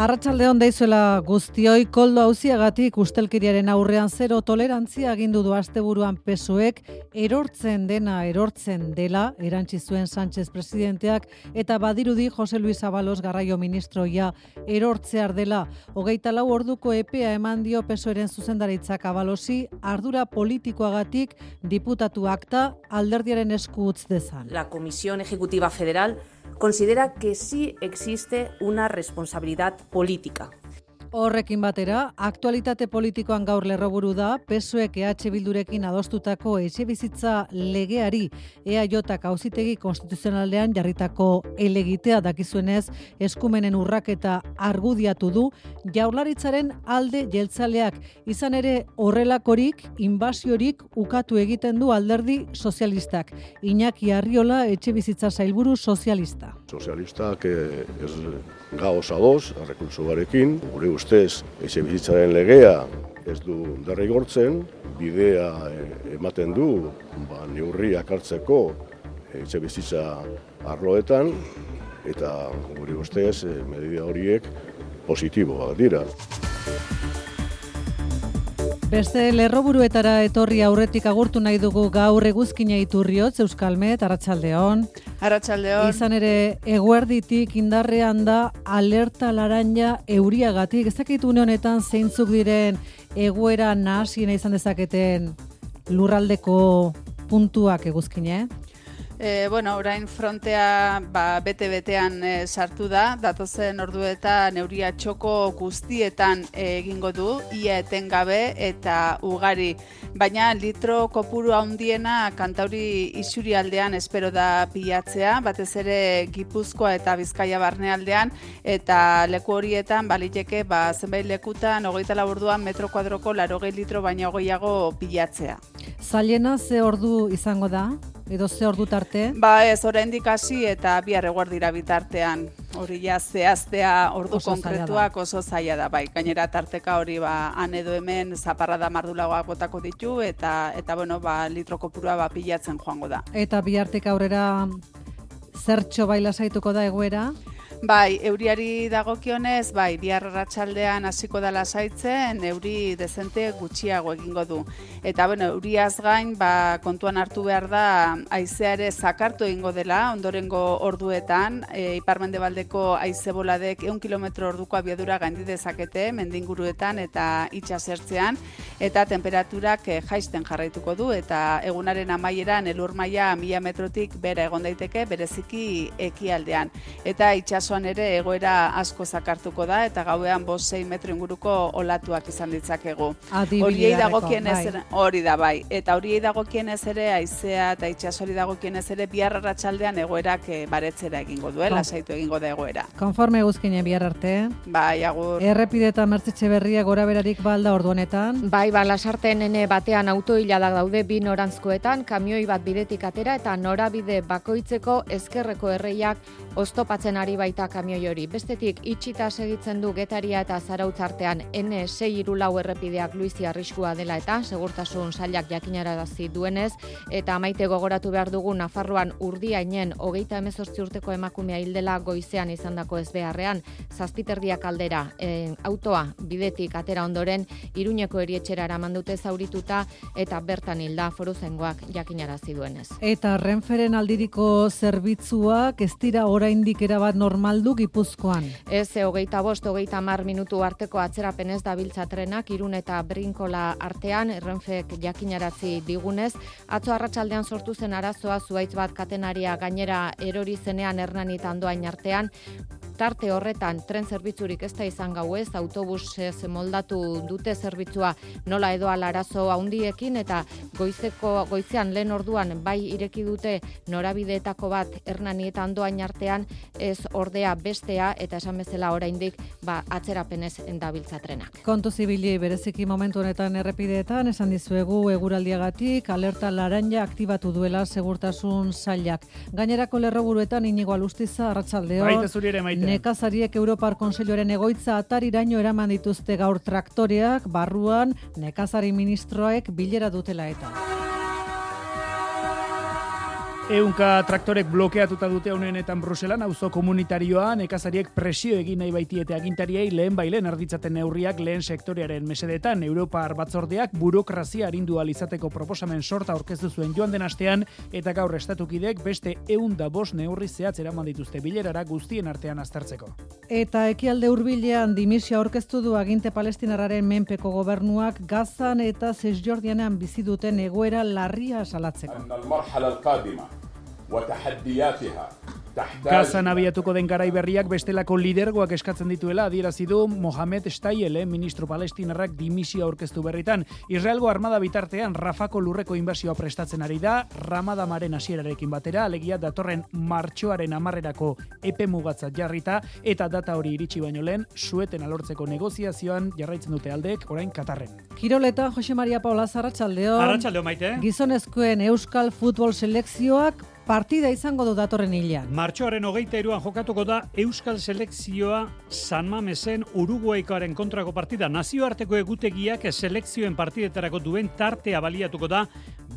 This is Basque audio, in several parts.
Arratsalde hon daizuela guztioi koldo auziagatik ustelkeriaren aurrean zero tolerantzia agindu du asteburuan pesoek erortzen dena erortzen dela erantzi zuen Sánchez presidenteak eta badirudi Jose Luis Abalos garraio ministroia erortzear dela hogeita lau orduko epea eman dio pesoeren zuzendaritzak Abalosi ardura politikoagatik diputatu akta alderdiaren esku utz dezan. La Comisión Ejecutiva Federal considera que sí existe una responsabilidad política. Horrekin batera, aktualitate politikoan gaur lerroburu da, PSOEk EH Bildurekin adostutako etxe bizitza legeari EAJ auzitegi konstituzionaldean jarritako elegitea dakizuenez eskumenen urraketa argudiatu du jaurlaritzaren alde jeltzaleak izan ere horrelakorik inbasiorik ukatu egiten du alderdi sozialistak. Iñaki Arriola etxe bizitza zailburu sozialista. Sozialistak eh, ez gaoz adoz, arrekultzu barekin, gure ustez, eixe bizitzaren legea ez du derrigortzen, bidea eh, ematen du, ba, neurriak hartzeko eixe bizitza arloetan, eta gure ustez, eh, medida horiek positiboak dira. Beste lerroburuetara etorri aurretik agurtu nahi dugu gaur eguzkina iturriotz Euskalmet, Arratsaldeon. Arratsaldeon. Izan ere eguerditik indarrean da alerta laranja euriagatik. Ez dakit honetan zeintzuk diren egoera nahasiena izan dezaketen lurraldeko puntuak eguzkine, eh? E, bueno, orain frontea ba, bete-betean e, sartu da, datozen orduetan neuria txoko guztietan e, egingo du, ia etengabe eta ugari. Baina litro kopuru handiena kantauri isuri aldean espero da pilatzea, batez ere Gipuzkoa eta Bizkaia barnealdean, eta leku horietan baliteke ba, zenbait lekutan, hogeita laburduan metro kuadroko larogei litro baina hogeiago pilatzea. Zailena ze ordu izango da? Edo ze ordu tarte? Ba ez, oraindik hasi eta bihar eguerdira bitartean. Hori ja zehaztea ordu Oso konkretuak oso zaila da, bai. Gainera tarteka hori ba han edo hemen zaparra da mardulagoak botako ditu eta eta bueno, ba litro kopurua ba pilatzen joango da. Eta bihartik aurrera zertxo baila saituko da egoera? Bai, euriari dagokionez, bai, bihar ratxaldean hasiko da lasaitzen, euri dezente gutxiago egingo du. Eta, bueno, euriaz gain, ba, kontuan hartu behar da, aizeare zakartu egingo dela, ondorengo orduetan, e, iparmende baldeko aize boladek eun kilometro orduko abiadura gaindi dezakete, mendinguruetan eta itxasertzean, eta temperaturak e, jaisten jarraituko du, eta egunaren amaieran elur maila mila metrotik bera egon daiteke, bereziki ekialdean. Eta itxas itsasoan ere egoera asko zakartuko da eta gauean 5-6 metro inguruko olatuak izan ditzakegu. Horiei dagokienez bai. hori da bai eta horiei dagokienez ere haizea eta itsasori dagokienez ere bihar arratsaldean egoerak e, baretzera egingo duela, lasaitu egingo da egoera. Konforme guzkine bihar arte. Bai, agur. Errepide eta mertzitxe berria gora berarik balda ordu honetan. Bai, ba, lasarten ene batean autoiladak daude bi norantzkoetan, kamioi bat bidetik atera eta norabide bakoitzeko ezkerreko erreiak oztopatzen ari baita kamioi hori. Bestetik, itxita segitzen du getaria eta zarautz artean N6 irulau errepideak luizi arriskua dela eta segurtasun zailak jakinarazi duenez, eta maite gogoratu behar dugu Nafarroan urdiainen hogeita emezortzi urteko emakumea hildela goizean izandako ez beharrean, zazpiterdiak aldera, e, autoa bidetik atera ondoren, iruñeko erietxera mandute zaurituta eta bertan hilda foru zengoak jakinarazi duenez. Eta renferen aldiriko zerbitzuak ez dira oraindik erabat normal maldu gipuzkoan. Ez, hogeita bost, hogeita mar minutu arteko atzerapen ez da trenak, irun eta brinkola artean, errenfek jakinarazi digunez, atzo arratsaldean sortu zen arazoa zuaitz bat katenaria gainera erori zenean hernanitan doain artean, tarte horretan tren zerbitzurik ez da izan gau ez, autobus ez moldatu dute zerbitzua nola edo alarazo handiekin eta goizeko goizean lehen orduan bai ireki dute norabideetako bat hernanietan doain artean ez ordea bestea eta esan bezala oraindik ba atzerapenez endabiltza trenak. Kontu zibili bereziki momentu honetan errepideetan esan dizuegu eguraldiagatik alerta laranja aktibatu duela segurtasun sailak. Gainerako lerroburuetan inigo alustiza arratsaldeo. Baite zuri ere maite. Nekazariek Europar Konseilloaren egoitza atariraino eraman dituzte gaur traktoreak, barruan nekazari ministroek bilera dutela eta. Eunka traktorek blokeatuta dute honenetan Bruselan auzo komunitarioa nekazariek presio egin nahi baitiete agintariei lehen bailen arditzaten neurriak lehen sektorearen mesedetan Europar batzordeak burokrazia arindu izateko proposamen sorta aurkeztu zuen joan den astean eta gaur estatukidek beste eun da bost neurri zehatz eraman dituzte bilerara guztien artean aztertzeko. Eta ekialde hurbilean dimisia aurkeztu du aginte palestinarraren menpeko gobernuak Gazan eta Cisjordianean bizi duten egoera larria salatzeko. Gazan abiatuko den garai berriak bestelako lidergoak eskatzen dituela adierazi du Mohamed Stayele eh, ministro palestinarrak dimisio aurkeztu berritan. Israelgo armada bitartean Rafako lurreko inbasioa prestatzen ari da Ramadamaren hasierarekin batera alegia datorren martxoaren amarrerako epe mugatza jarrita eta data hori iritsi baino lehen sueten alortzeko negoziazioan jarraitzen dute aldeek orain Katarren. Kiroletan Jose Maria Paula Zarratsaldeon. Arratsaldeon maite. Gizonezkoen Euskal Futbol Selekzioak partida izango du datorren hilean. Martxoaren hogeita iruan jokatuko da Euskal Selekzioa San Mamesen Uruguaikoaren kontrako partida. Nazioarteko egutegiak selekzioen partidetarako duen tartea baliatuko da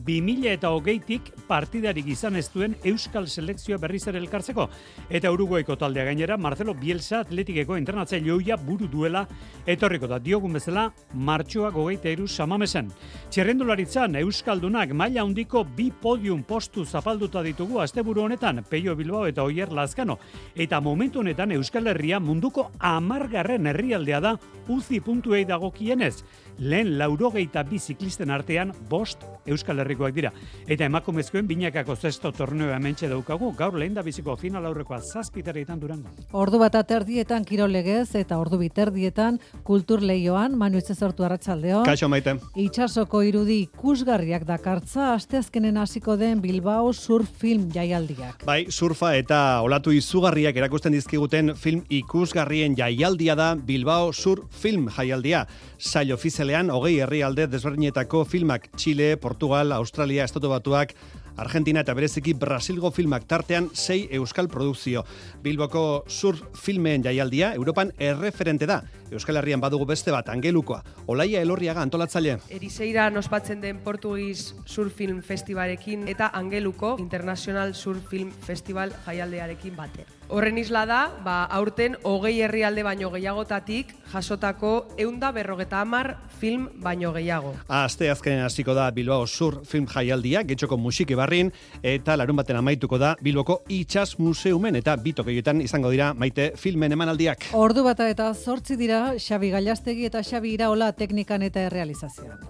2000 eta hogeitik partidarik izan ez duen Euskal Selekzioa berriz ere elkartzeko. Eta Uruguaiko taldea gainera, Marcelo Bielsa atletikeko internatzea joia buru duela etorriko da diogun bezala martxoa gogeita iru samamesen. Txerrendularitzan Euskaldunak maila handiko bi podium postu zapalduta ditu ditugu asteburu honetan Peio Bilbao eta Oier Lazkano eta momentu honetan Euskal Herria munduko 10garren herrialdea da uzi puntuei dagokienez lehen laurogeita bi ziklisten artean bost Euskal Herrikoak dira. Eta emakumezkoen binakako zesto torneo hementxe daukagu, gaur lehen da biziko final aurrekoa zazpitareetan durango. Ordu bat aterdietan kirolegez eta ordu biterdietan kultur leioan, manu sortu arratsaldeo. Kaixo maite. Itxasoko irudi ikusgarriak dakartza, asteazkenen hasiko den Bilbao surf film jaialdiak. Bai, surfa eta olatu izugarriak erakusten dizkiguten film ikusgarrien jaialdia da Bilbao Sur Film jaialdia. Sail ofizialean, hogei herrialde desberdinetako filmak Chile, Portugal, Australia, Estatu Batuak, Argentina eta bereziki Brasilgo filmak tartean sei euskal produkzio. Bilboko sur filmeen jaialdia Europan erreferente da. Euskal Herrian badugu beste bat angelukoa. Olaia Elorriaga antolatzaile. Erizeira nospatzen den Portugiz Surfilm Festivarekin eta Angeluko International Surfilm Festival jaialdearekin bate. Horren isla da, ba, aurten hogei herrialde baino gehiagotatik jasotako eunda berrogeta amar film baino gehiago. Aste azkenen hasiko da Bilbao Sur Film Jaialdia, getxoko musiki barrin, eta larun baten amaituko da Bilboko Itxas Museumen, eta bitokeioetan izango dira maite filmen emanaldiak. Ordu bata eta zortzi dira Xabi Gailastegi eta Xabi Iraola teknikan eta errealizazioan.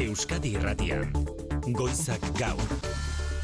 Euskadi Irratian, Goizak Gaur.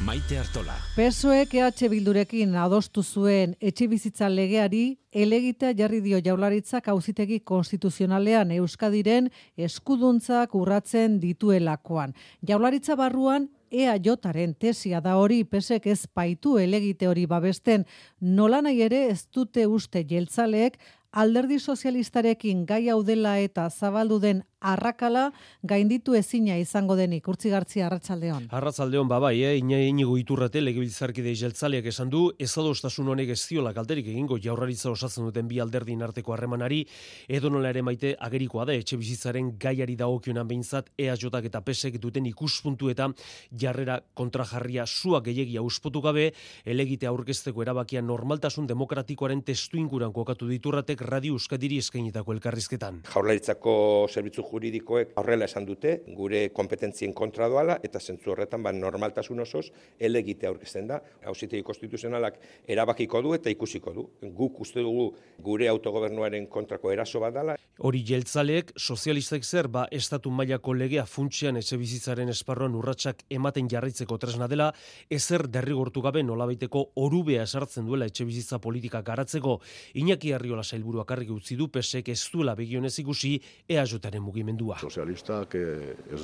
Maite Artola. PSOEk EH Bildurekin adostu zuen etxe bizitza legeari elegitea jarri dio jaularitzak auzitegi konstituzionalean Euskadiren eskuduntzak urratzen dituelakoan. Jaularitza barruan ea jotaren tesia da hori pesek ez paitu elegite hori babesten nola nahi ere ez dute uste jeltzaleek alderdi sozialistarekin gai hau dela eta zabaldu den arrakala gainditu ezina izango denik. Gartzi arratsaldeon. Arratsaldeon ba bai, eh, ina inigo iturrate legebiltzarkide jeltzaleak esan du ezadostasun honek ez diola kalterik egingo jaurraritza osatzen duten bi alderdin arteko harremanari. Edo nola ere maite agerikoa da etxe bizitzaren gaiari dagokionan behintzat EAJak eta PSek duten ikuspuntu eta jarrera kontrajarria sua gehiagia uspotu gabe elegite aurkezteko erabakia normaltasun demokratikoaren testu inguran kokatu diturratek radio euskadiri eskainitako elkarrizketan. Jaurlaritzako zerbitzu juridikoek aurrela esan dute, gure kompetentzien kontra doala, eta zentzu horretan, ba, normaltasun osoz, elegite aurkezten da. Hauzitegi konstituzionalak erabakiko du eta ikusiko du. Guk uste dugu gure autogobernuaren kontrako eraso bat dala. Hori jeltzaleek, sozialistek zer, ba, estatu mailako legea funtsian etxe bizitzaren esparroan urratsak ematen jarraitzeko tresna dela, ezer derrigortu gabe nolabaiteko orubea esartzen duela etxe bizitza politika garatzeko, Iñaki Arriola sailburuak argi utzi du pesek ez duela begionez ikusi EAJaren mugi mugimendua. Sozialistak eh, ez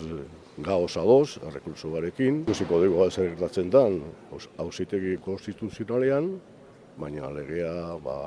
gaoz adoz, errekurso barekin. Guziko dugu zer gertatzen dan, hausitegi konstituzionalean, baina legea ba,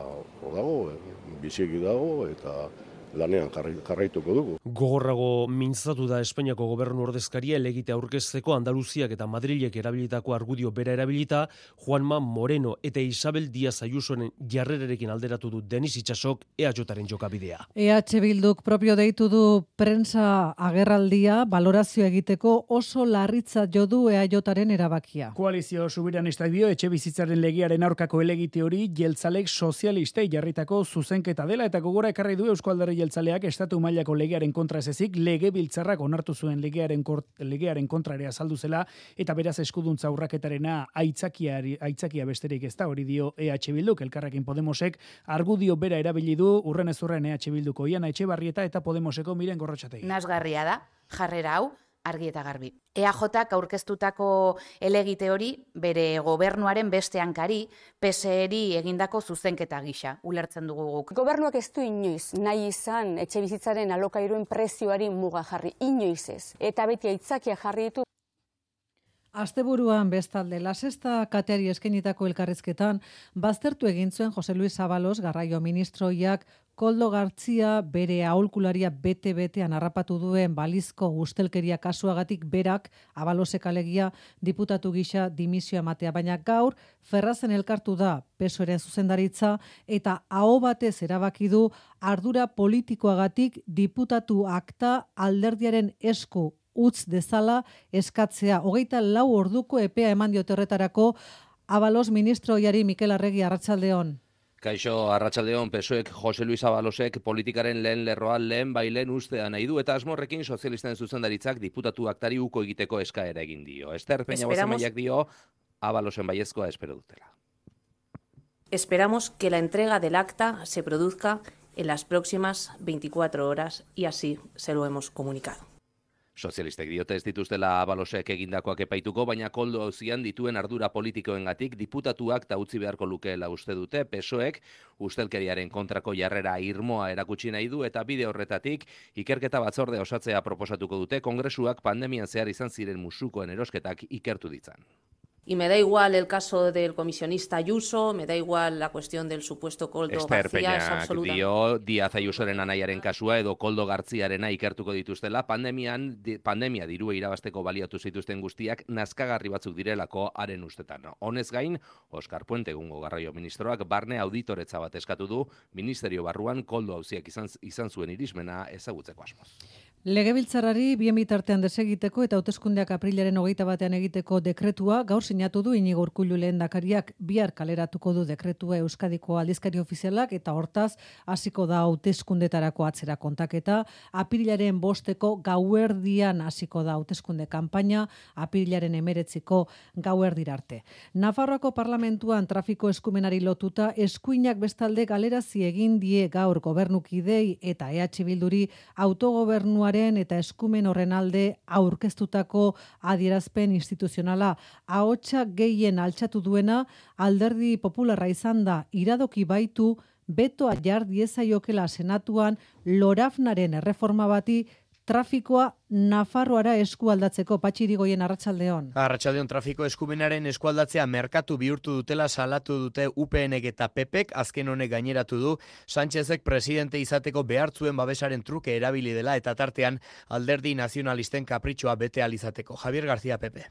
dago, eh, biziki dago, eta lanean jarraituko dugu. Gogorrago mintzatu da Espainiako gobernu ordezkaria elegite aurkezteko Andaluziak eta Madrilek erabilitako argudio bera erabilita, Juanma Moreno eta Isabel Díaz Ayusoren jarrererekin alderatu du Denis Itxasok EHJaren jokabidea. EH Bilduk propio deitu du prensa agerraldia valorazio egiteko oso larritza jodu EHJaren erabakia. Koalizio subiranista dio etxe bizitzaren legiaren aurkako elegite hori jeltzalek sozialistei jarritako zuzenketa dela eta gogora ekarri du Eusko Alderri jeltzaleak estatu mailako legearen kontra ezezik lege biltzarrak onartu zuen legearen, kort, legearen kontra ere azaldu zela eta beraz eskuduntza urraketarena aitzakia, aitzakia besterik ez da hori dio EH Bilduk elkarrekin Podemosek argudio bera erabili du urren ez urren EH Bilduko iana etxe eta Podemoseko miren gorrotxatei. Nasgarria da, jarrera hau, argi eta garbi. EAJak aurkeztutako elegite hori bere gobernuaren beste hankari PSEri egindako zuzenketa gisa ulertzen dugu guk. Gobernuak ez du inoiz nahi izan etxe bizitzaren alokairuen prezioari muga jarri inoiz ez eta beti aitzakia jarri ditu Asteburuan bestalde, la sexta kateari eskenitako elkarrizketan, baztertu egin zuen Jose Luis Zabalos, garraio ministroiak, Koldo Gartzia bere aholkularia bete-betean harrapatu duen balizko gustelkeria kasuagatik berak abalosek alegia diputatu gisa dimisio ematea. Baina gaur, ferrazen elkartu da pesoeren zuzendaritza eta aho batez erabaki du ardura politikoagatik diputatu akta alderdiaren esku utz dezala eskatzea. Hogeita lau orduko epea eman dioterretarako abalos ministroiari Mikel Arregi Arratsaldeon. Kaixo Arratsaldeon Pesoek Jose Luis Abalosek politikaren lehen lerroa lehen bailen ustea nahi du eta asmorrekin sozialisten zuzendaritzak diputatu aktari uko egiteko eskaera egin dio. Ester Peña Esperamos... dio Abalosen baiezkoa espero dutela. Esperamos que la entrega del acta se produzca en las próximas 24 horas y así se lo hemos comunicado. Sozialistek diote ez dituztela abalosek egindakoak epaituko, baina koldo hauzian dituen ardura politikoengatik diputatuak ta utzi beharko lukeela uste dute, pesoek ustelkeriaren kontrako jarrera irmoa erakutsi nahi du eta bide horretatik ikerketa batzorde osatzea proposatuko dute kongresuak pandemian zehar izan ziren musukoen erosketak ikertu ditzan. Y me da igual el caso del comisionista Ayuso, me da igual la cuestión del supuesto Koldo Esther García, es absolutamente... dio Díaz Ayusoren anaiaren kasua edo Koldo Garziarena ikertuko dituztela, pandemian, di, pandemia dirua irabasteko baliatu zituzten guztiak, nazkagarri batzuk direlako haren ustetan. Honez gain, Oskar Puente gungo garraio ministroak barne auditoretza bat eskatu du, ministerio barruan Koldo hauziak izan, izan zuen irismena ezagutzeko asmoz. Legebiltzarari bien bitartean desegiteko eta hauteskundeak aprilaren hogeita batean egiteko dekretua gaur sinatu du inigo urkullu lehen dakariak bihar kaleratuko du dekretua Euskadiko aldizkari ofizialak eta hortaz hasiko da hauteskundetarako atzera kontaketa aprilaren bosteko gauerdian hasiko da hauteskunde kanpaina aprilaren emeretziko gauerdirarte. Nafarroako parlamentuan trafiko eskumenari lotuta eskuinak bestalde galerazi egin die gaur gobernukidei eta EH Bilduri autogobernua eta eskumen horren alde aurkeztutako adierazpen instituzionala. Ahotsa gehien altxatu duena alderdi popularra izan da iradoki baitu betoa jar diezaiokela senatuan lorafnaren erreforma bati trafikoa Nafarroara eskualdatzeko patxirigoien arratsaldeon. Arratsaldeon trafiko eskumenaren eskualdatzea merkatu bihurtu dutela salatu dute UPNek eta PPek azken honek gaineratu du Sánchezek presidente izateko behartzuen babesaren truke erabili dela eta tartean alderdi nazionalisten kapritxoa bete alizateko. Javier García Pepe.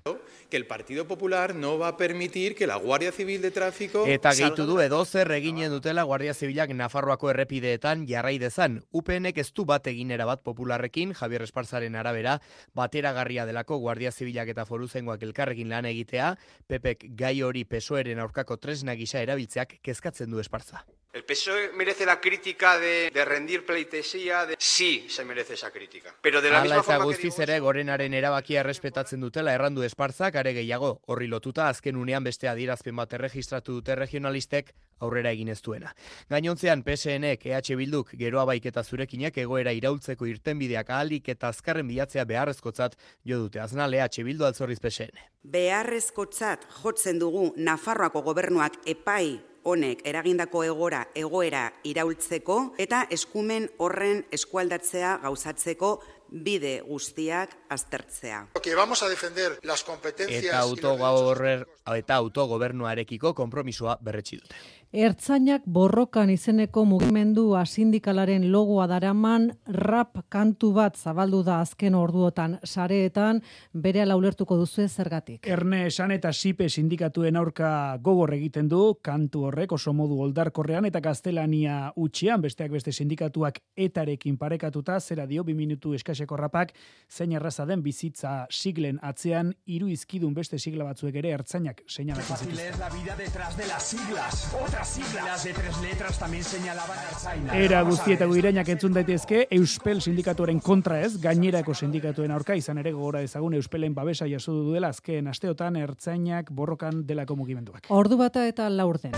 Que el Partido Popular no va a permitir que la Guardia Civil de Tráfico Eta gehitu du edo zer eginen dutela Guardia Zibilak Nafarroako errepideetan jarrai dezan. UPNek ez du bat eginera bat popularrekin Javier Esparzaren ara arabera, bateragarria delako Guardia Zibilak eta Foruzengoak elkarrekin lan egitea, Pepek gai hori pesoeren aurkako tresna gisa erabiltzeak kezkatzen du espartza. El PSOE merece la crítica de, de rendir pleitesía, de... sí se merece esa crítica. Pero de la Ala misma eta forma guztiz que ere gorenaren erabakia errespetatzen dutela errandu espartzak, are gehiago, horri lotuta azken unean beste adierazpen bat erregistratu dute regionalistek aurrera egin ez duena. Gainontzean PSNek, EH Bilduk, geroa baiketa zurekinek egoera iraultzeko irtenbideak ahalik eta azkarren bilatzea beharrezkotzat jo dute. Aznal EH Bildu altzorriz PSN. Beharrezkotzat jotzen dugu Nafarroako gobernuak epai honek eragindako egora egoera iraultzeko eta eskumen horren eskualdatzea gauzatzeko bide guztiak aztertzea. Que vamos a defender las competencias Eta autogobernuarekiko eta autogobernuarekiko konpromisoa berretsi dute. Ertzainak borrokan izeneko mugimendu sindikalaren logoa daraman rap kantu bat zabaldu da azken orduotan sareetan bere ulertuko duzu zergatik. Erne esan eta sipe sindikatuen aurka gogor egiten du kantu horrek oso modu oldarkorrean eta gaztelania utxian besteak beste sindikatuak etarekin parekatuta zera dio bi minutu eskaseko rapak zein erraza den bizitza siglen atzean hiru izkidun beste sigla batzuek ere ertzainak seinalatzen zituzten. Las de tres letras también señalaban Artzaina. Era guzti eta guirainak entzun daitezke Euspel sindikatuaren kontra ez, gainerako sindikatuen aurka izan ere gogora ezagun Euspelen babesa jaso du duela azken asteotan ertzainak borrokan delako mugimenduak. Ordu bata eta laurden.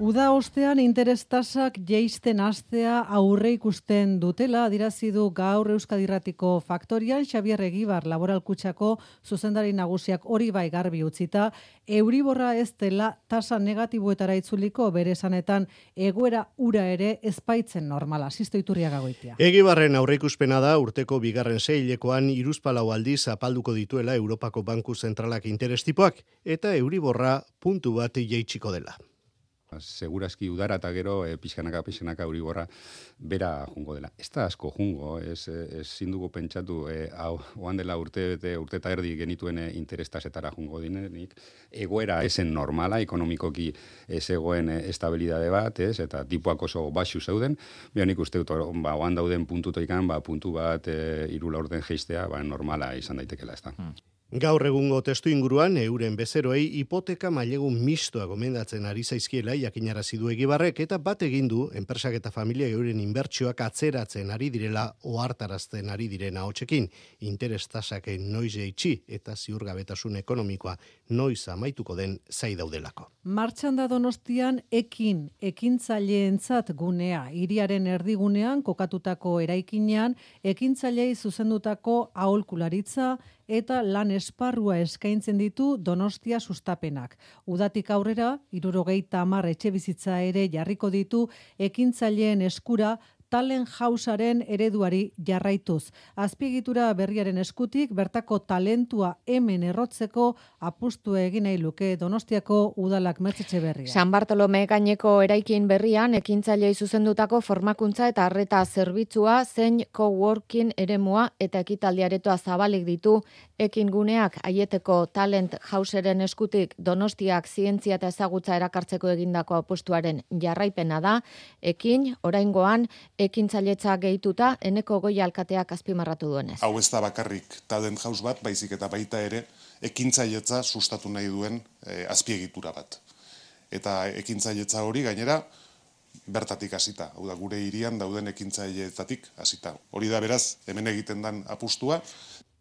Uda ostean interestasak jeisten astea aurre ikusten dutela adirazi du gaur Euskadirratiko faktorian Xabier Egibar laboral kutsako zuzendari nagusiak hori bai garbi utzita Euriborra ez dela tasa negatiboetara itzuliko bere esanetan egoera ura ere ezpaitzen normala sisto iturriaga goitia. Egibarren aurreikuspena da urteko bigarren seilekoan iruzpalau aldiz apalduko dituela Europako Banku Zentralak interestipoak eta Euriborra puntu bat jeitsiko dela. Segurazki udara eta gero e, pixkanaka pixkanaka Euriborra bera jungo dela. Ez da asko jungo, ez, ez zindugu pentsatu e, hau, oan dela urte, bete, urte eta erdi genituen e, interestasetara jungo dinenik. Egoera esen normala, ekonomikoki ez egoen estabilidade bat, ez, eta tipuak oso baxu zeuden. Bianik uste dut, ba, oan dauden puntutoikan, ba, puntu bat e, irula orden geistea, ba, normala izan daitekela, ez da. Hmm. Gaur egungo testu inguruan euren bezeroei hipoteka mailegu mistoa gomendatzen ari zaizkiela jakinarazi du egibarrek eta bat egin du enpresak eta familia euren inbertsioak atzeratzen ari direla ohartarazten ari diren ahotsekin interes tasak noiz jaitsi eta ziurgabetasun ekonomikoa noiz amaituko den zai daudelako. Martxan da Donostian ekin ekintzaileentzat gunea hiriaren erdigunean kokatutako eraikinean ekintzailei zuzendutako aholkularitza eta lan esparrua eskaintzen ditu Donostia sustapenak. Udatik aurrera, irurogeita amar etxe bizitza ere jarriko ditu ekintzaileen eskura talen jausaren ereduari jarraituz. Azpiegitura berriaren eskutik, bertako talentua hemen errotzeko apustu egin nahi luke Donostiako udalak mertzetxe berria. San Bartolome gaineko eraikin berrian, ekintzailei zuzendutako formakuntza eta arreta zerbitzua zein coworking eremua eta ekitaldiaretoa zabalik ditu ekin guneak aieteko talent jauseren eskutik Donostiak zientzia eta ezagutza erakartzeko egindako apustuaren jarraipena da, ekin, oraingoan, ekintzailetza gehituta eneko goi alkateak azpimarratu duenez. Hau ez da bakarrik talent jaus bat, baizik eta baita ere ekintzailetza sustatu nahi duen e, azpiegitura bat. Eta ekintzailetza hori gainera bertatik hasita, hau da gure hirian dauden ekintzailetatik hasita. Hori da beraz, hemen egiten dan apustua,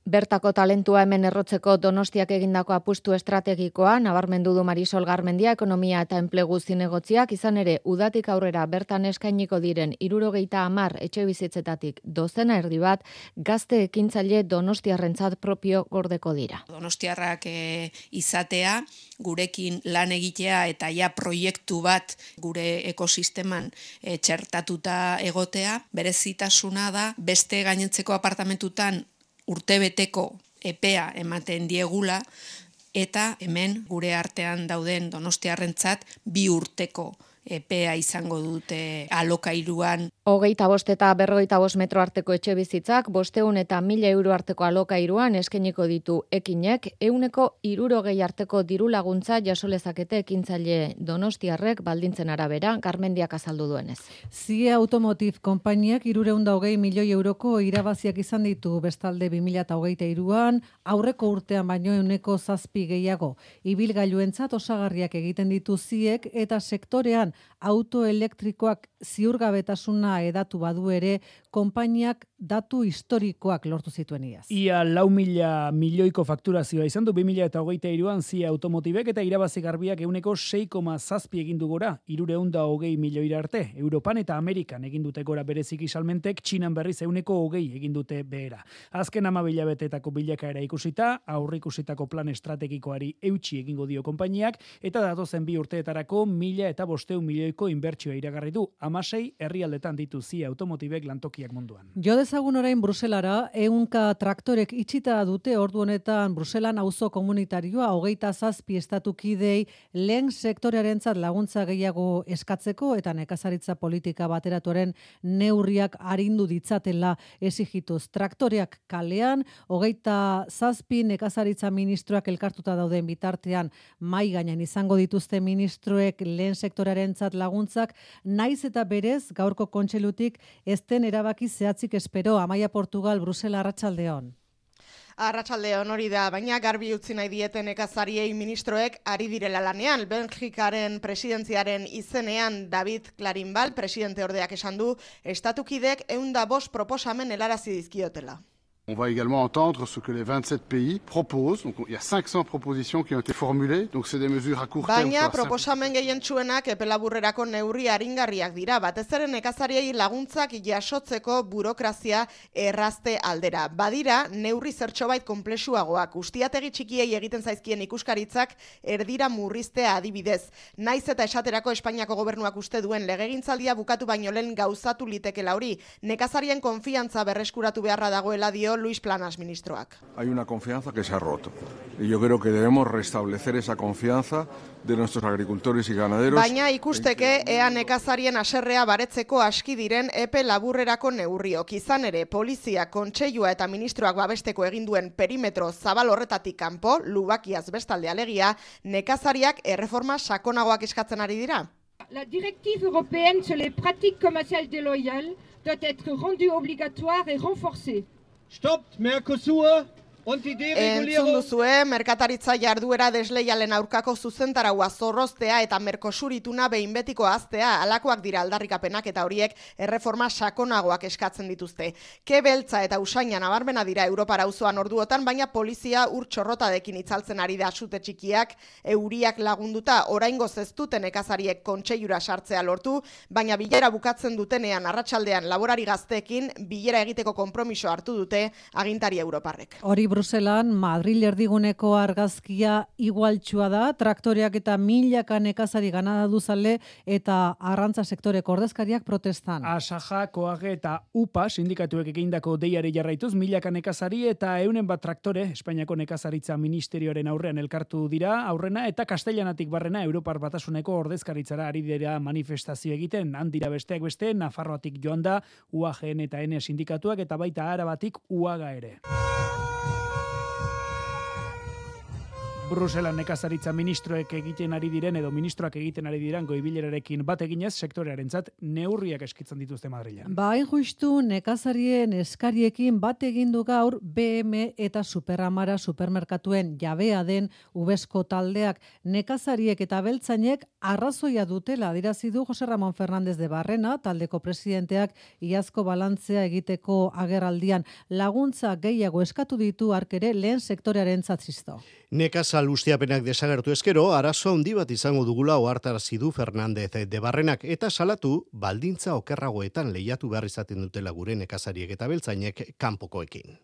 Bertako talentua hemen errotzeko donostiak egindako apustu estrategikoa, nabarmendu du Marisol Garmendia, ekonomia eta enplegu zinegotziak, izan ere, udatik aurrera bertan eskainiko diren irurogeita amar etxe bizitzetatik dozena erdi bat, gazte ekintzaile donostiarrentzat propio gordeko dira. Donostiarrak e, izatea, gurekin lan egitea eta ja proiektu bat gure ekosisteman e, txertatuta egotea, berezitasuna da beste gainentzeko apartamentutan urtebeteko epea ematen diegula eta hemen gure artean dauden donostiarrentzat bi urteko epea izango dute alokairuan. Hogeita bost eta berrogeita bost metro arteko etxe bizitzak, bosteun eta mila euro arteko alokairuan eskeniko ditu ekinek, euneko irurogei arteko diru laguntza jasolezakete ekintzaile donostiarrek baldintzen arabera, garmendiak azaldu duenez. Zie Automotive konpainiak irureunda hogei milioi euroko irabaziak izan ditu bestalde 2008 iruan, aurreko urtean baino euneko zazpi gehiago. Ibilgailuentzat osagarriak egiten ditu ziek eta sektorean autoelektrikoak ziurgabetasuna edatu badu ere, konpainiak datu historikoak lortu zituen iaz. Ia lau mila milioiko fakturazioa izan du 2000 eta hogeita iruan zia automotibek eta irabazi garbiak euneko 6,zazpi egindu gora, irure honda hogei milioira arte. Europan eta Amerikan egindute gora berezik isalmentek, Txinan berriz euneko hogei egindute behera. Azken ama bilabetetako bilakaera ikusita, aurri ikusitako plan estrategikoari eutxi egingo dio konpainiak, eta datozen bi urteetarako mila eta bosteun milioiko inbertsioa iragarri du, amasei herrialdetan ditu zia automotibek lantokiak munduan. Jode dezagun orain Bruselara, eunka traktorek itxita dute ordu honetan Bruselan auzo komunitarioa hogeita zazpi estatukidei lehen sektorearentzat laguntza gehiago eskatzeko eta nekazaritza politika bateratuaren neurriak arindu ditzatela esigituz. Traktoreak kalean, hogeita zazpi nekazaritza ministroak elkartuta dauden bitartean mai gainean izango dituzte ministroek lehen sektorearentzat laguntzak, naiz eta berez gaurko kontselutik ezten erabaki zehatzik espero Amaia Portugal Brusela Arratsaldeon. Arratsaldeon hori da, baina garbi utzi nahi dieten ekazariei ministroek ari direla lanean. Belgikaren presidentziaren izenean David Clarinbal, presidente ordeak esan du, estatukidek eunda bost proposamen helarazi dizkiotela. On va également entendre ce que les 27 pays proposent. Donc, il y a 500 propositions qui ont été formulées. Donc, c'est des mesures à court terme. Baina, proposamen gehientsuenak epelaburrerako neurri aringarriak dira. Batez ere nekazariei laguntzak jasotzeko burokrazia errazte aldera. Badira, neurri zertxobait komplexuagoak. Ustiategi txikiei egiten zaizkien ikuskaritzak erdira murriztea adibidez. Naiz eta esaterako Espainiako gobernuak uste duen legegintzaldia bukatu baino lehen gauzatu liteke lauri. Nekazarien konfiantza berreskuratu beharra dagoela dio Luis Planas ministroak. Hay una confianza que se ha roto. Y yo creo que debemos restablecer esa confianza de nuestros agricultores y ganaderos. Baina ikusteke ea nekazarien aserrea baretzeko aski diren epe laburrerako neurriok. Izan ere, polizia, kontseilua eta ministroak babesteko egin duen perimetro zabal horretatik kanpo, lubakiaz bestalde alegia, nekazariak erreforma sakonagoak eskatzen ari dira. La directive européenne sur les pratiques commerciales déloyales doit être rendue obligatoire et renforcée. Stoppt Mercosur! Entzun duzue, merkataritza jarduera desleialen aurkako zuzentaraua zorroztea eta merkosurituna behin betiko aztea, alakoak dira aldarrikapenak eta horiek erreforma sakonagoak eskatzen dituzte. Ke beltza eta usaina nabarmena dira Europara auzoan orduotan, baina polizia ur txorrotadekin itzaltzen ari da sute txikiak, euriak lagunduta oraingo zeztuten ekazariek kontseiura sartzea lortu, baina bilera bukatzen dutenean arratsaldean laborari gazteekin bilera egiteko konpromiso hartu dute agintari Europarrek. Hori Bruselan, Madril erdiguneko argazkia igualtsua da, traktoreak eta milaka nekazari ganada duzale eta arrantza sektoreko ordezkariak protestan. Asaja, Koage eta UPA sindikatuek egindako deiari jarraituz, milaka nekazari eta eunen bat traktore, Espainiako nekazaritza ministerioaren aurrean elkartu dira, aurrena eta kastellanatik barrena Europar batasuneko ordezkaritzara ari dira manifestazio egiten, handira besteak beste, Nafarroatik joan da, UAGN eta N sindikatuak eta baita arabatik UAGA ere. Bruselan nekazaritza ministroek egiten ari diren edo ministroak egiten ari diren goibilerarekin bat eginez sektorearentzat neurriak eskitzen dituzte Madrilen. Ba, hain justu nekazarien eskariekin bat egin du gaur BM eta Superamara supermerkatuen jabea den ubesko taldeak nekazariek eta beltzainek arrazoia dutela adirazi du Jose Ramon Fernández de Barrena, taldeko presidenteak iazko balantzea egiteko agerraldian laguntza gehiago eskatu ditu arkere lehen sektorearen zatzisto. Nekazal ustiapenak desagertu eskero, arazo handi bat izango dugula ohartarazi du Fernandez de Barrenak eta salatu baldintza okerragoetan lehiatu behar izaten dutela gure nekazariek eta beltzainek kanpokoekin.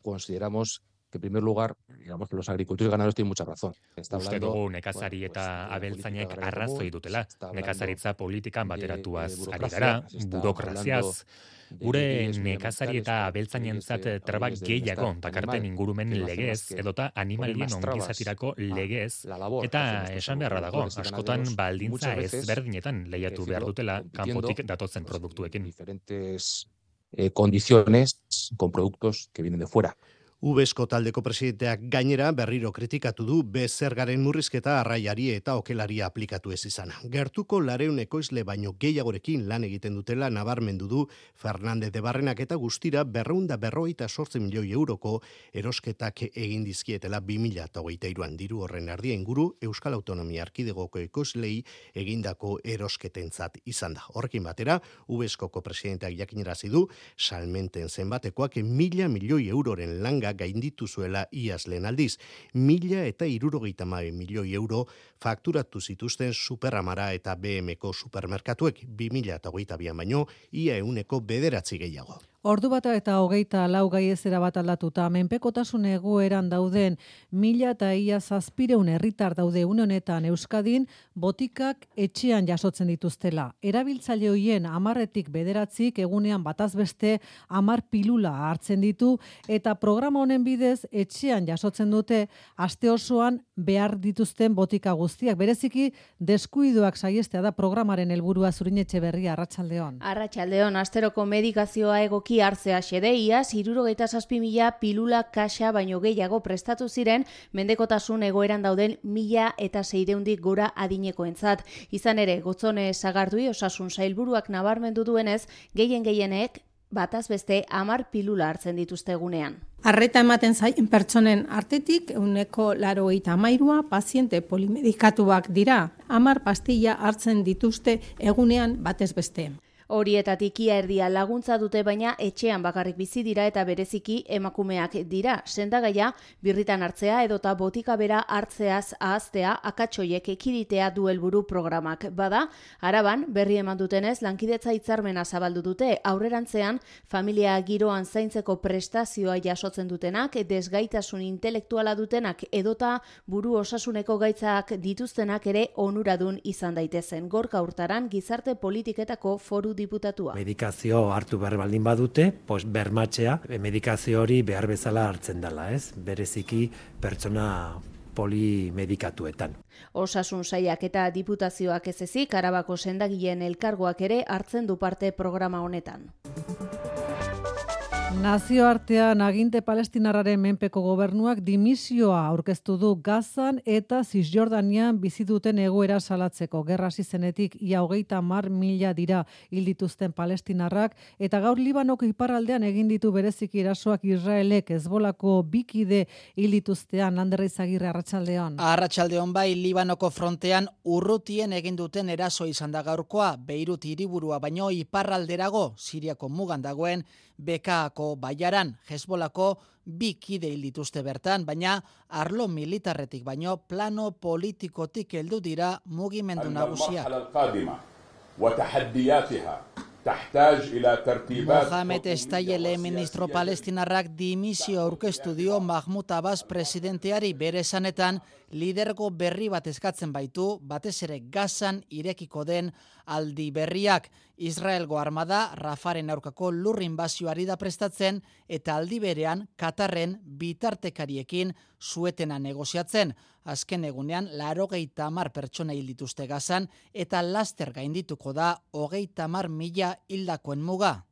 consideramos que en primer lugar, digamos que los agricultores y ganaderos tienen mucha razón. Está Uste hablando, dugu nekazari eta abeltzainek política agraria arrazoi dutela. Nekazaritza politikan de bateratuaz ari gara, burokraziaz. de Gure nekazari eta abeltzainentzat leyes de- traba leyes de gehiago dakarten ingurumen legez edota animalien ongizatirako legez eta esan beharra dago, askotan baldintza ezberdinetan lehiatu behar dutela kanpotik datotzen produktuekin. diferentes eh, condiciones con productos que vienen de fuera. Ubesko taldeko presidenteak gainera berriro kritikatu du bezergaren murrizketa arraiari eta okelaria aplikatu ez izana. Gertuko lareun ekoizle baino gehiagorekin lan egiten dutela nabarmendu du Fernandez de Barrenak eta guztira berreunda berroita sortzen milioi euroko erosketak egin dizkietela 2008an diru horren ardia inguru Euskal Autonomia Arkidegoko ekoizlei egindako erosketentzat izan da. Horrekin batera, Ubeskoko presidenteak jakinerazi du salmenten zenbatekoak mila milioi euroren langa gainditu zuela iaz lehen aldiz. Mila eta irurogeita hamabi milioi euro fakturatu zituzten superamara eta BMko supermerkatuek 2008 baino ia euneko bederatzi gehiago. Ordu bata eta hogeita lau gai ezera bat aldatuta, menpekotasun egoeran dauden mila eta ia zazpireun herritar daude une Euskadin, botikak etxean jasotzen dituztela. Erabiltzaile hoien amarretik bederatzik egunean bataz beste amar pilula hartzen ditu, eta programa honen bidez etxean jasotzen dute aste osoan behar dituzten botika guztiak. Bereziki, deskuidoak saiestea da programaren helburua zurinetxe berria arratsaldeon. Arratxaldeon, asteroko medikazioa egoki hartzea xedeia, zirurogeita zazpi mila pilula kaxa baino gehiago prestatu ziren, mendekotasun egoeran dauden mila eta zeireundik gora adinekoentzat. Izan ere, gotzone zagardui osasun zailburuak nabarmendu duenez, gehien gehienek bataz beste amar pilula hartzen dituzte egunean. Arreta ematen zaien pertsonen artetik, euneko laro eta amairua, paziente polimedikatuak dira. Amar pastilla hartzen dituzte egunean batez beste. Horietatik ia erdia laguntza dute baina etxean bakarrik bizi dira eta bereziki emakumeak dira. Sendagaia birritan hartzea edota botika bera hartzeaz ahaztea akatsoiek ekiditea du helburu programak. Bada, araban berri eman dutenez lankidetza hitzarmena zabaldu dute aurrerantzean familia giroan zaintzeko prestazioa jasotzen dutenak, desgaitasun intelektuala dutenak edota buru osasuneko gaitzak dituztenak ere onuradun izan daitezen. Gorka urtaran gizarte politiketako foru diputatua. Medikazio hartu behar baldin badute, pues bermatzea, medikazio hori behar bezala hartzen dela, ez? Bereziki pertsona polimedikatuetan. Osasun saiak eta diputazioak ez ezik, arabako sendagileen elkargoak ere hartzen du parte programa honetan. Nazioartean aginte palestinarraren menpeko gobernuak dimisioa aurkeztu du Gazan eta Cisjordanian bizi duten egoera salatzeko. Gerra zenetik ia hogeita mar mila dira hildituzten palestinarrak eta gaur Libanoko iparraldean egin ditu berezik irasoak Israelek ezbolako bikide hildituztean landerra izagirre arratsaldean. Arratsaldeon bai Libanoko frontean urrutien egin duten eraso izan da gaurkoa Beirut hiriburua baino iparralderago Siriako mugan dagoen Bekaako baiaran Hezbolako bi kide dituzte bertan, baina arlo militarretik baino plano politikotik heldu dira mugimendu nagusia. Mohamed Estaiele ministro palestinarrak dimisio aurkeztu dio Mahmoud Abbas presidenteari bere esanetan lidergo berri bat eskatzen baitu, batez ere gazan irekiko den aldi berriak. Israelgo armada Rafaren aurkako lur inbazioari da prestatzen eta aldi berean Katarren bitartekariekin suetena negoziatzen. Azken egunean, laro mar pertsona hil dituzte gazan eta laster gaindituko da hogeita mar mila hildakoen muga.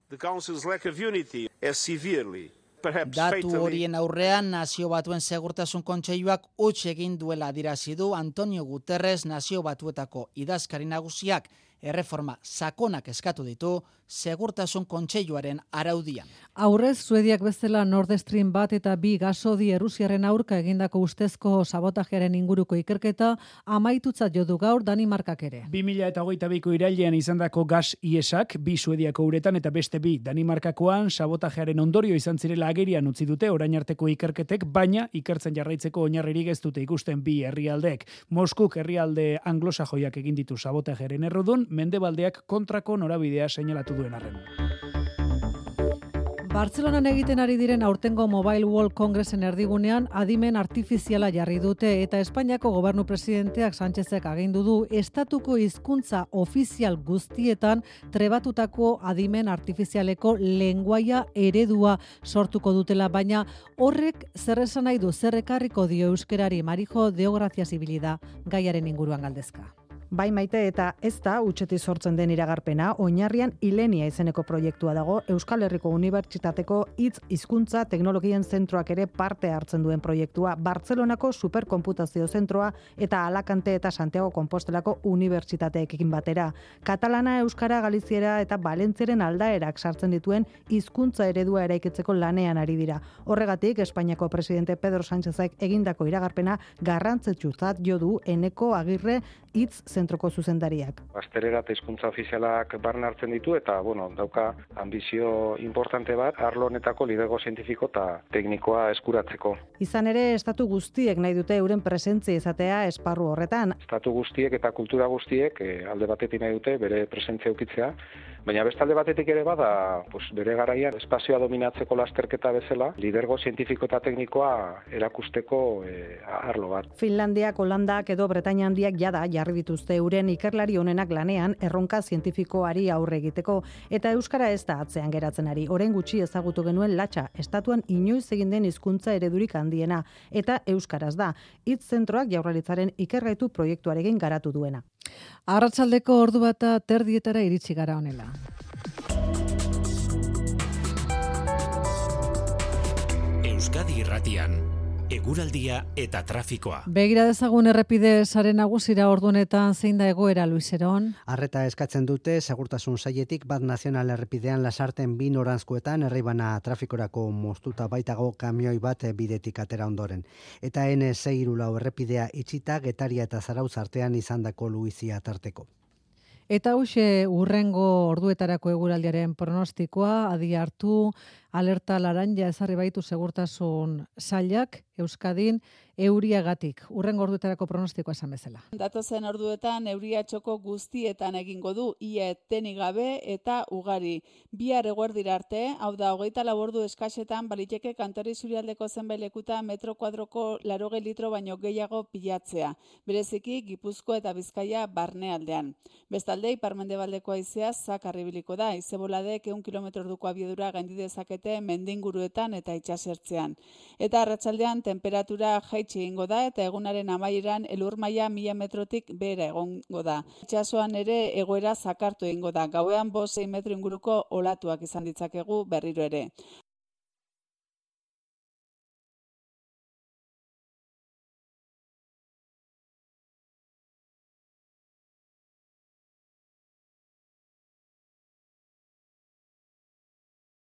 Datu horien aurrean nazio batuen segurtasun kontseiluak utx egin duela adirazi du Antonio Guterres nazio batuetako idazkari nagusiak erreforma sakonak eskatu ditu segurtasun kontseiluaren araudian. Aurrez, Suediak bezala Nord Stream bat eta bi gasodi Errusiaren aurka egindako ustezko sabotajearen inguruko ikerketa amaitutzat jodu gaur Danimarkak ere. 2000 eta hogeita biko irailean izandako gas iesak, bi Suediako uretan eta beste bi Danimarkakoan sabotajearen ondorio izan zirela agerian utzi dute orain arteko ikerketek, baina ikertzen jarraitzeko oinarririk ez dute ikusten bi herrialdek. Moskuk herrialde anglosajoiak egin ditu sabotajearen errudun, mendebaldeak kontrako norabidea seinalatu duen arren. Bartzelonan egiten ari diren aurtengo Mobile World Congressen erdigunean adimen artifiziala jarri dute eta Espainiako gobernu presidenteak Sánchezek agindu du estatuko hizkuntza ofizial guztietan trebatutako adimen artifizialeko lenguaia eredua sortuko dutela, baina horrek zer esan nahi du zerrekarriko dio euskerari Marijo Deograzia Zibilida gaiaren inguruan galdezka. Bai maite eta ez da utxeti sortzen den iragarpena, oinarrian Ilenia izeneko proiektua dago Euskal Herriko Unibertsitateko hitz hizkuntza teknologien zentroak ere parte hartzen duen proiektua, Bartzelonako superkomputazio zentroa eta Alakante eta Santiago Kompostelako unibertsitateekin batera. Katalana, Euskara, Galiziera eta Balentziaren aldaerak sartzen dituen hizkuntza eredua eraikitzeko lanean ari dira. Horregatik, Espainiako presidente Pedro Sánchezek egindako iragarpena garrantzetsuzat jo du eneko agirre hitz zentroko zuzendariak. Asterera eta hizkuntza ofizialak barne hartzen ditu eta bueno, dauka ambizio importante bat arlo honetako lidergo zientifiko eta teknikoa eskuratzeko. Izan ere estatu guztiek nahi dute euren presentzia izatea esparru horretan. Estatu guztiek eta kultura guztiek e, alde batetik nahi dute bere presentzia ukitzea Baina bestalde batetik ere bada, pues, bere garaian espazioa dominatzeko lasterketa bezala, lidergo zientifiko eta teknikoa erakusteko e, arlo bat. Finlandiak, Holandak edo Bretaña handiak jada jarri dituzte euren ikerlari honenak lanean erronka zientifikoari aurre egiteko eta euskara ez da atzean geratzen ari. Oren gutxi ezagutu genuen latxa, estatuan inoiz egin den hizkuntza eredurik handiena eta euskaraz da. Hitz zentroak jaurlaritzaren ikergaitu proiektuarekin garatu duena. Arratsaldeko ordu bata terdietara iritsi gara honela. Euskadi Irratian eguraldia eta trafikoa. Begira dezagun errepide sare nagusira ordunetan zein da egoera Luiseron? Arreta eskatzen dute segurtasun saietik bat nazional errepidean lasarten bi noranzkoetan herribana trafikorako moztuta baitago kamioi bat bidetik atera ondoren. Eta N6 lau errepidea itxita getaria eta zarauz artean izandako Luizia tarteko. Eta huxe urrengo orduetarako eguraldiaren pronostikoa, adi hartu, alerta laranja ezarri baitu segurtasun sailak, Euskadin, euriagatik. Urrengo orduetarako pronostikoa esan bezala. Datozen orduetan euria txoko guztietan egingo du, ia eteni gabe eta ugari. Bihar eguerdira arte, hau da, hogeita labordu eskasetan, baliteke kantori zurialdeko zenbailekuta metro kuadroko laroge litro baino gehiago pilatzea. Bereziki, Gipuzko eta Bizkaia barnealdean. Bestalde, iparmendebaldeko aizea zakarribiliko da, izeboladek eun kilometro duko abiedura gaindi dezakete mendinguruetan eta itxasertzean. Eta arratsaldean temperatura jaitsi egingo da eta egunaren amaieran elur maila mila metrotik bera egongo da. Itxasoan ere egoera zakartu egingo da. Gauean bo 6 metro inguruko olatuak izan ditzakegu berriro ere.